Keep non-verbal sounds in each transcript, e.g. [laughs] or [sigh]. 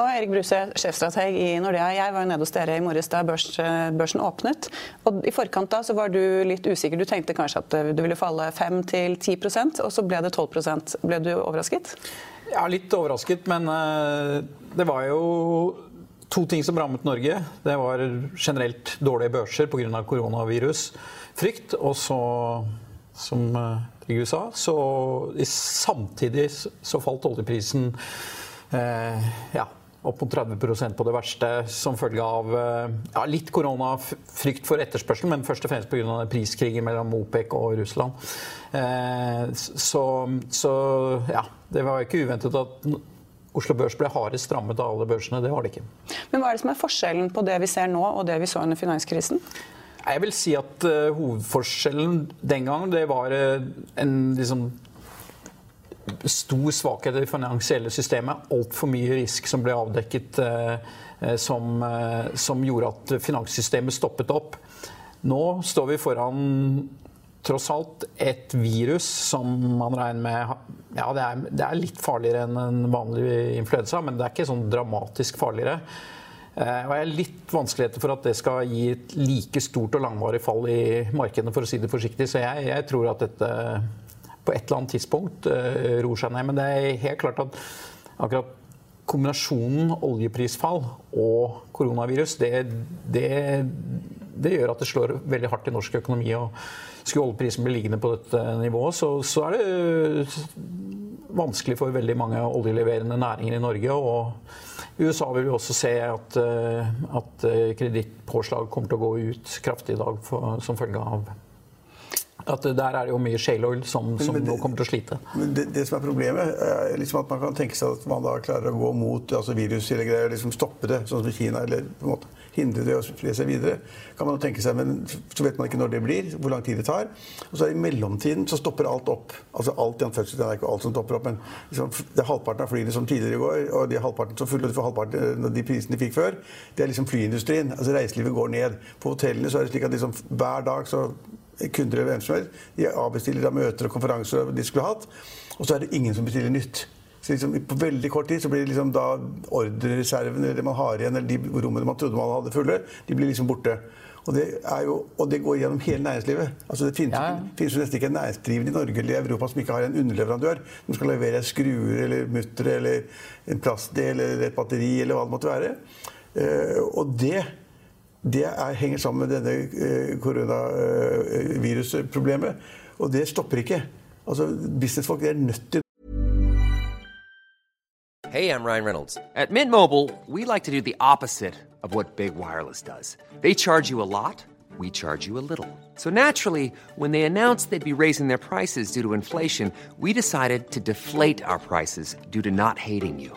Og Erik Bruse, sjefstrateg i Nordea. Jeg var jo nede hos dere i morges da børs, børsen åpnet. Og I forkant da så var du litt usikker. Du tenkte kanskje at det ville falle 5-10% og så ble det 12% Ble du overrasket? Ja, litt overrasket, men uh, det var jo to ting som rammet Norge. Det var generelt dårlige børser pga. koronavirusfrykt. Og så, som i USA, sa, så samtidig så falt oljeprisen eh, ja, opp mot 30% på det verste som følge av eh, ja, litt koronafrykt for etterspørsel, men først og fremst pga. priskrigen mellom OPEC og Russland. Eh, så, så, ja, det var ikke uventet at Oslo Børs ble hardest strammet av alle børsene. Det var det ikke. Men hva er det som er forskjellen på det vi ser nå og det vi så under finanskrisen? Jeg vil si at uh, hovedforskjellen den gangen det var uh, en liksom stor svakhet i det finansielle systemet. Altfor mye risk som ble avdekket eh, eh, som, eh, som, gjorde at finanssystemet stoppet opp. Nå står vi foran tross alt et virus som man regner med ja, det er, det er litt farligere enn en vanlig influensa, men det er ikke sånn dramatisk farligere. Og jeg er litt vanskeligheter for at det skal gi et like stort og langvarig fall i markedene, for å si det forsiktig. Så jeg, jeg tror at dette på et eller annet tidspunkt uh, roer seg ned. Men det er helt klart at akkurat kombinasjonen oljeprisfall og koronavirus, det, det, det, gjør at det slår veldig hardt i norsk økonomi. og Skulle oljeprisen bli liggende på dette nivået, så, så er det vanskelig for veldig mange oljeleverende næringer i Norge. og i USA vil vi også se at, eh, at eh, kredittpåslag kommer til å gå ut kraftig i dag for, som følge av at Der er det jo mye shale oil som, som det, nå kommer til å slite. Men det, det, som er problemet, er liksom at man kan tenke seg at man da klarer å gå mot altså virus eller greier, liksom stoppe det, sånn som i Kina, eller på en måte hindre det å spre seg videre. kan man tenke seg, Men så vet man ikke når det blir, hvor lang tid det tar. Og så er i mellomtiden så stopper alt opp. Altså alt i anførselstegn er ikke alt som stopper opp, men liksom, det er halvparten av flyene som tidligere i går, og de halvparten som fulle, halvparten av de prisene de fikk før. Det er liksom flyindustrien. Altså reiselivet går ned. På hotellene så er det slik at liksom, hver dag så kunder eller hvem som helst. De avbestiller av møter og konferanser de skulle hatt. Og så er det ingen som bestiller nytt. Så liksom, På veldig kort tid så blir det liksom da ordrereserven eller det man har igjen, eller de rommene man trodde man hadde fulle, de blir liksom borte. Og det, jo, og det går gjennom hele næringslivet. Altså Det finnes, ja. finnes jo nesten ikke en næringsdrivende i Norge eller i Europa som ikke har en underleverandør som skal levere skruer eller muttere eller en plastdel eller et batteri eller hva det måtte være. Uh, og det det er, henger sammen med denne eh, koronavirusproblemet. Og det stopper ikke. Altså, Businessfolk er nødt til Hey, I'm Ryan Reynolds. At Mint Mobile, we like to do the opposite of what Big Wireless does. They charge you a lot, we charge you a little. So naturally, when they announced they'd be raising their prices due to inflation, we decided to deflate our prices due to not hating you.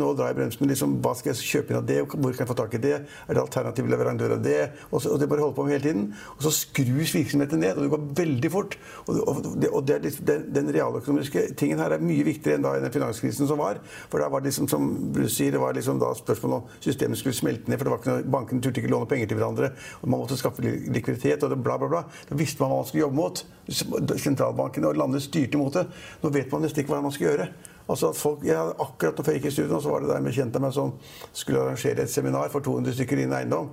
Nå drar jeg bremsen. Liksom, hva skal jeg kjøpe inn av det? Hvor kan jeg få tak i det? Er det alternativ leverandør av det? Og, så, og det bare holder på med hele tiden. Og så skrus virksomheten ned, og det går veldig fort. Og, og, det, og det liksom, den, den, realøkonomiske tingen her er mye viktigere enn da i den finanskrisen som var. For da var det liksom, som Bruce sier, det var liksom da spørsmål om systemet skulle smelte ned. For det var ikke noe, bankene turte ikke låne penger til hverandre. Og man måtte skaffe likviditet, og det bla, bla, bla. Da visste man hva man skulle jobbe mot. Sentralbankene og landet styrte mot det. Nå vet man nesten ikke hva man skal gjøre. Altså at folk, jeg hadde Akkurat når jeg gikk i studio, så var det der med kjente meg som skulle arrangere et seminar for 200 stykker innen eiendom.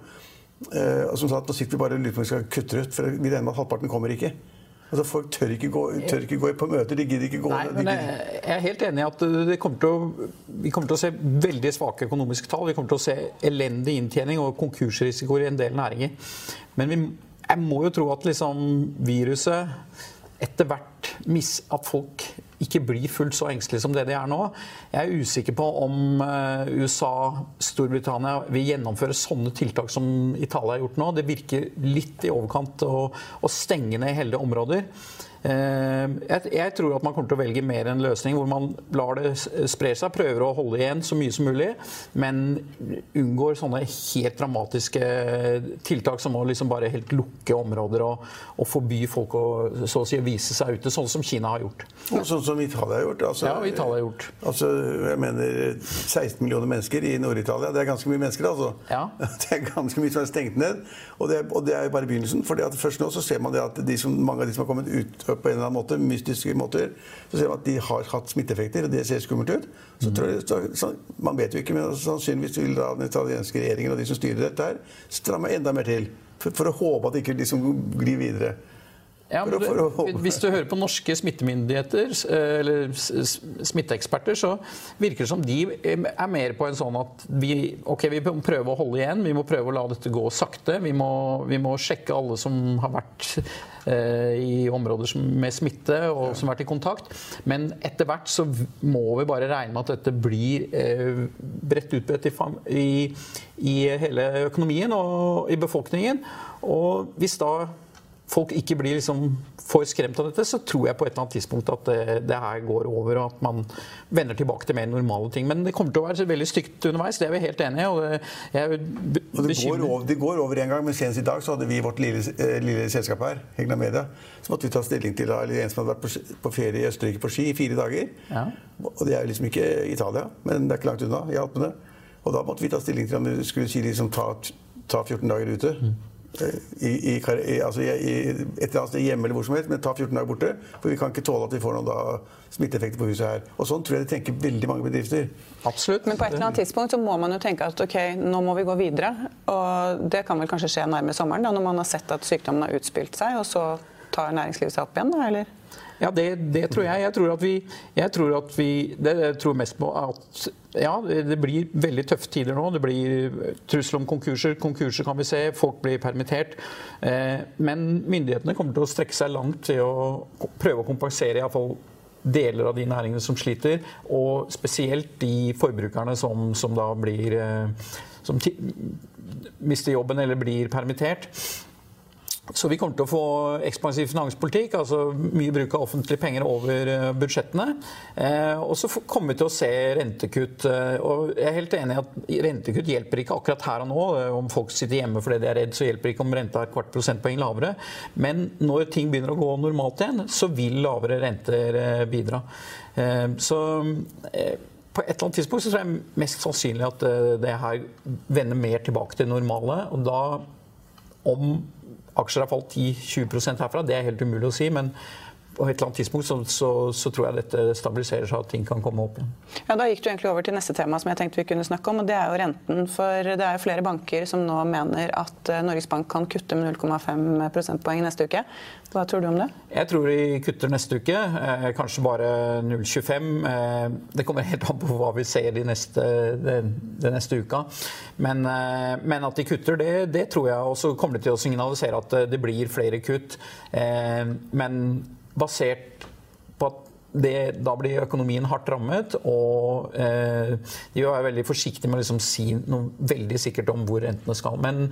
Eh, og som sa at nå sitter vi bare og lurer på om vi skal kutte ut, for vi regner med at halvparten kommer ikke. Altså Folk tør ikke, gå, tør ikke gå på møter. De gidder ikke gå Nei, men Jeg er helt enig i at kommer å, vi kommer til å se veldig svake økonomiske tall. Vi kommer til å se elendig inntjening og konkursrisikoer i en del næringer. Men vi, jeg må jo tro at liksom viruset etter hvert at folk ikke blir fullt så engstelige som det de er nå. Jeg er usikker på om eh, USA, Storbritannia vil gjennomføre sånne tiltak som Italia har gjort nå. Det virker litt i overkant å, å stenge ned hele områder. Eh, jeg, tror at man kommer til å velge mer en løsning hvor man lar det spre seg, prøver å holde igjen så mye som mulig, men unngår sånne helt dramatiske tiltak som å liksom bare helt lukke områder og, og forby folk å å si, vise seg ute, sånn som Kina har gjort. Og sånn som Italia har gjort. Altså, ja, Italia har gjort. Altså, jeg mener 16 millioner mennesker i Nord-Italia. Det er ganske mye mennesker, altså. Ja. [laughs] Det er ganske mye som er stengt ned. Og det, og det er jo bare begynnelsen. for først nå så ser man det at de som, mange av de som har kommet ut på en eller annen måte, mystiske måter, så ser man at de har hatt smitteeffekter, og det ser skummelt ut. Så tror jeg, så, så, Man vet jo ikke, men sannsynligvis vil da den italienske regjeringen og de som styrer dette her, stramme enda mer til. For, for å håpe at det ikke liksom glir videre. Ja, du, hvis du hører på norske smittemyndigheter eh, eller smitteeksperter, så virker det som de er mer på en sånn at vi, okay, vi må prøve å holde igjen. Vi må prøve å la dette gå sakte. Vi må, vi må sjekke alle som har vært eh, i områder med smitte og som har vært i kontakt. Men etter hvert så må vi bare regne med at dette blir eh, bredt utbredt i, i, i hele økonomien og i befolkningen. Og hvis da folk ikke blir liksom for skremt av dette, så tror jeg på et eller annet tidspunkt at det, det, her går over, og at man vender tilbake til mer normale ting. Men det kommer til å være veldig stygt underveis, det er vi helt enige i. Og det, og det, går over, det går over en gang, men senest i dag så hadde vi vårt lille, eh, lille selskap her, Hegna Media, så måtte vi ta stilling til eller en som hadde vært på, på ferie i Østerrike på ski i fire dager. Ja. Og det er jo liksom ikke Italia, men det er ikke langt unna i Alpene. Og da måtte vi ta stilling til om vi skulle si liksom ta, ta 14 dager ute. Mm i, i, altså i, et eller annet sted hjemme eller hvor som helst, men ta 14 dager borte. For vi kan ikke tåle at vi får noen da, smitteeffekter på huset her. Og sånn tror jeg de tenker veldig mange bedrifter. Absolutt. Men på et eller annet tidspunkt så må man jo tenke at ok, nå må vi gå videre. Og det kan vel kanskje skje nærme sommeren, da, når man har sett at sykdommen har utspilt seg, og så tar næringslivet seg opp igjen, da, eller? Ja, det, det, tror jeg. Jeg tror at vi, jeg tror at vi Det jeg tror mest på at ja, det blir veldig tøffe tider nå. Det blir trussel om konkurser. Konkurser kan vi se. Folk blir permittert. Eh, men myndighetene kommer til å strekke seg langt til å prøve å kompensere iallfall deler av de næringene som sliter, og spesielt de forbrukerne som, som da blir eh, som mister jobben eller blir permittert. Så vi kommer til å få ekspansiv finanspolitikk, altså mye bruk av offentlige penger over eh, budsjettene. Eh, og så kommer vi til å se rentekutt. Eh, og jeg er helt enig i at rentekutt hjelper ikke akkurat her og nå. Om folk sitter hjemme fordi de er redd, så hjelper det ikke om renta er kvart prosentpoeng lavere. Men når ting begynner å gå normalt igjen, så vil lavere renter bidra. Så på et eller annet tidspunkt så tror jeg mest sannsynlig at det her vender mer tilbake til det normale. Og da om aksjer har falt 10-20% herfra. Det er helt umulig å si. men på et eller annet tidspunkt så, så, så, tror jeg dette stabiliserer seg, at ting kan komme opp igjen. Ja, Da gikk du egentlig over til neste tema som jeg tenkte vi kunne snakke om, og det er jo renten. For det er jo flere banker som nå mener at eh, Norges Bank kan kutte med 0,5 prosentpoeng neste uke. Hva tror du om det? Jeg tror de kutter neste uke. Eh, kanskje bare 0,25. Eh, det kommer helt an på hva vi ser de neste, de, de neste uka. Men, eh, men, at de kutter, det, det tror jeg. Og så kommer de til å signalisere at det blir flere kutt. Eh, men basert på at det, da blir økonomien hardt rammet, og eh, de vil være veldig forsiktige med å liksom si noe veldig sikkert om hvor rentene skal. Men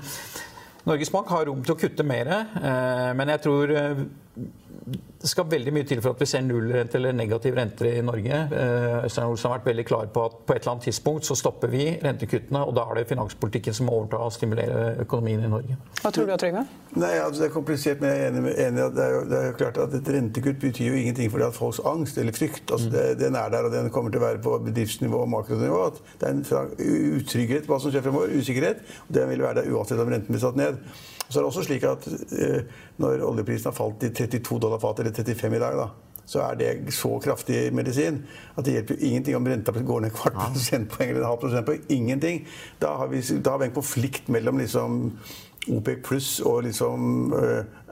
Norges Bank har rom til å kutte mer, eh, men jeg tror eh, det skal veldig mye til for at vi ser nullrente eller negativ rente i Norge. Eh, Øystein Olsen har vært veldig klar på at på et eller annet tidspunkt så stopper vi rentekuttene, og da er det finanspolitikken som må overta og stimulere økonomien i Norge. Hva tror du, Trygve? Nei, altså, Det er komplisert, men jeg er enig med enig at det er, jo, det er jo klart at Et rentekutt betyr jo ingenting for at folks angst eller frykt. altså mm. det, Den er der, og den kommer til å være på bedriftsnivå og makronivå. at Det er en utrygghet hva som skjer fremover. Usikkerhet. og Den vil være der uansett om renten blir satt ned. Så er det også slik at eh, Når oljeprisen har falt til 32 dollar fatet, eller 35 i dag, da, så er det så kraftig medisin at det hjelper ingenting om renta går ned kvart prosentpoeng eller en halv prosentpoeng. Ingenting. Da har vi, da har vi en konflikt mellom liksom OPEC pluss og liksom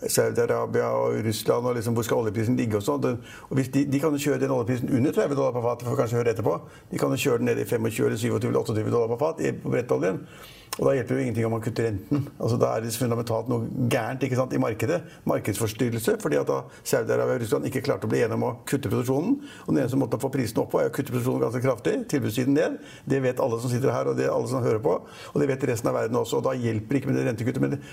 Saudi-Arabia og Russland og liksom hvor skal oljeprisen ligge og sånn. De, de, kan jo kjøre den oljeprisen under 30 dollar på fat, for kanskje høre etterpå. De kan jo kjøre den ned i 25 eller 27 eller 28 dollar på fat på brettoljen. Og da hjelper det jo ingenting om man kutter renten. Altså Da er det fundamentalt noe gærent ikke sant, i markedet. Markedsforstyrrelse. fordi at da Saudi-Arabia og Russland ikke klarte å bli enige om å kutte produksjonen. Og den eneste måten å få prisen opp på, er å kutte produksjonen ganske kraftig. Tilbudssiden ned. Det vet alle som sitter her, og det er alle som hører på. Og det vet resten av verden også. Og da hjelper det ikke med det rentekuttet.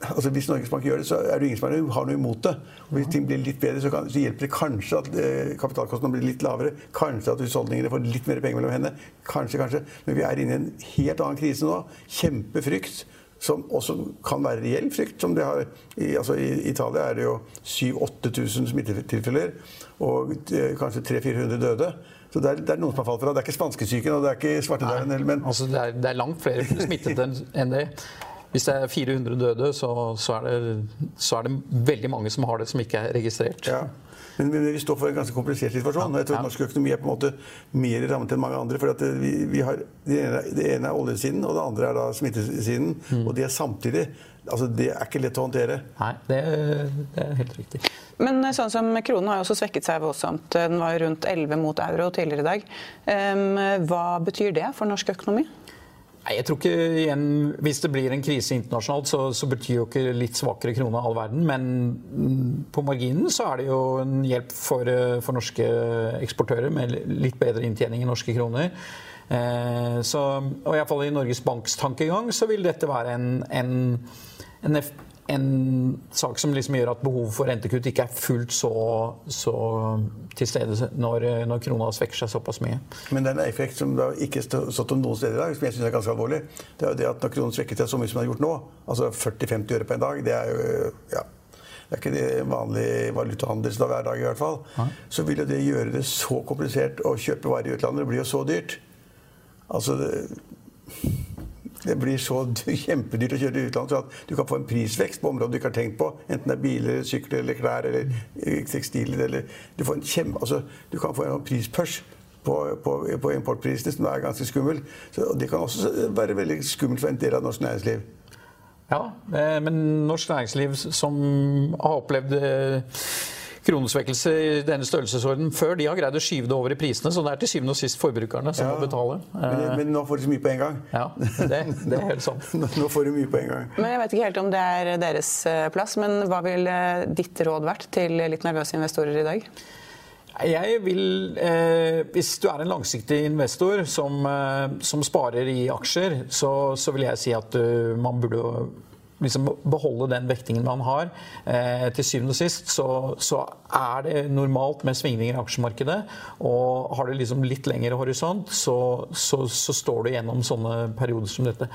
Altså Hvis Norges Bank gjør det, så er det ingen som har noe imot det. Og hvis ting blir litt bedre, så, kan, så hjelper det kanskje at eh, kapitalkostnadene blir litt lavere. Kanskje at husholdningene får litt mer penger mellom hendene. Kanskje, kanskje. Men vi er inne i en helt annen krise nå. Kjempefrykt. Som også kan være reell frykt. som det har I, altså I Italia er det jo 7000-8000 smittetilfeller og eh, kanskje 300-400 døde. Så det er, det er, noen som har falt fra. Det er ikke spanskesyken og det er ikke svartedauden. Men altså det, er, det er langt flere smittede enn det. Hvis det er 400 døde, så, så, er det, så, er det, veldig mange som har det, som ikke er registrert. Ja. Men, men, vi står for en ganske komplisert situasjon. jeg tror ja. Norsk økonomi er på en måte mer rammet enn mange andre. for det, vi, vi har, det, ene, det, ene, er oljesiden, og det andre er da smittesiden. Mm. Og de er samtidig altså Det er ikke lett å håndtere. Nei, det, det er helt riktig. Men sånn som kronen har jo også svekket seg voldsomt. Den var rundt 11 mot euro tidligere i dag. Um, hva betyr det for norsk økonomi? Nei, jeg tror ikke igjen, Hvis det blir en krise internasjonalt, så, så betyr jo ikke litt svakere krone all verden. Men på marginen så er det jo en hjelp for, eh, for norske eksportører med litt bedre inntjening i norske kroner. Eh, så, og iallfall i Norges Banks tankegang så vil dette være en, en, en en sak som liksom gjør at behovet for rentekutt ikke er fullt så, så til stede når, når krona svekker seg såpass mye. Men det er en effekt som da ikke stått om noen steder i dag, som jeg syns er ganske alvorlig. Det er jo det at når kronen svekker seg så mye som den har gjort nå, altså 40-50 øre på en dag, det er jo ja, det er ikke det vanlig valutahandel hver dag i hvert fall. Ja. Så vil jo det gjøre det så komplisert å kjøpe varer i utlandet. Det blir jo så dyrt. Altså det, det blir så [laughs] kjempedyrt å kjøre til utlandet så at du kan få en prisvekst på områder du ikke har tenkt på. Enten det er biler, sykler eller klær eller eh, tekstiler. Eller du, kjempe, altså, du kan få en prispørs på, på, på importprisene som er ganske skummel. Så det kan også være veldig skummelt for en del av norsk næringsliv. Ja, eh, men norsk næringsliv som har opplevd eh, kronesvekkelse i denne størrelsesorden før. De har greid å skyve det over i prisene, så det er til syvende og sist forbrukerne som ja, må betale. Men, men, nå får de så mye på en gang. Ja, det, det er helt sant. [laughs] nå får de mye på en gang. Men Jeg vet ikke helt om det er deres eh, plass, men hva vil ditt råd vært til litt nervøse investorer i dag? Jeg vil, eh, Hvis du er en langsiktig investor som, eh, som sparer i aksjer, så, så, vil jeg si at uh, man burde liksom beholde den vektingen man har. Eh, til syvende og sist så, så, er det normalt med svingninger i aksjemarkedet. Og har du liksom litt lengre horisont, så, så, så, står du gjennom sånne perioder som dette.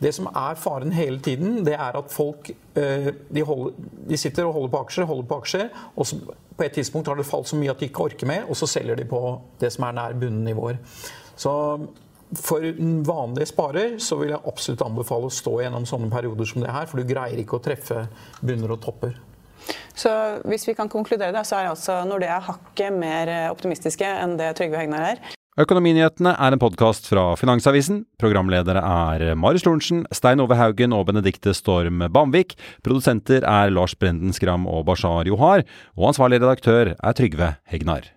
Det som er faren hele tiden, det er at folk eh, de, holder, de, sitter og holder på aksjer, holder på aksjer, og så på et tidspunkt har det falt så mye at de ikke orker mer, og så selger de på det som er nær bunnivåer. Så for en vanlig sparer så vil jeg absolutt anbefale å stå gjennom sånne perioder som det her, for du greier ikke å treffe bunner og topper. Så hvis vi kan konkludere det, så er altså Nordea hakket mer optimistiske enn det Trygve Hegnar er. Økonominyhetene er en podkast fra Finansavisen. Programledere er Marius Lorentzen, Stein Ove Haugen og Benedikte Storm Bamvik. Produsenter er Lars Brenden Skram og Bashar Johar. Og ansvarlig redaktør er Trygve Hegnar.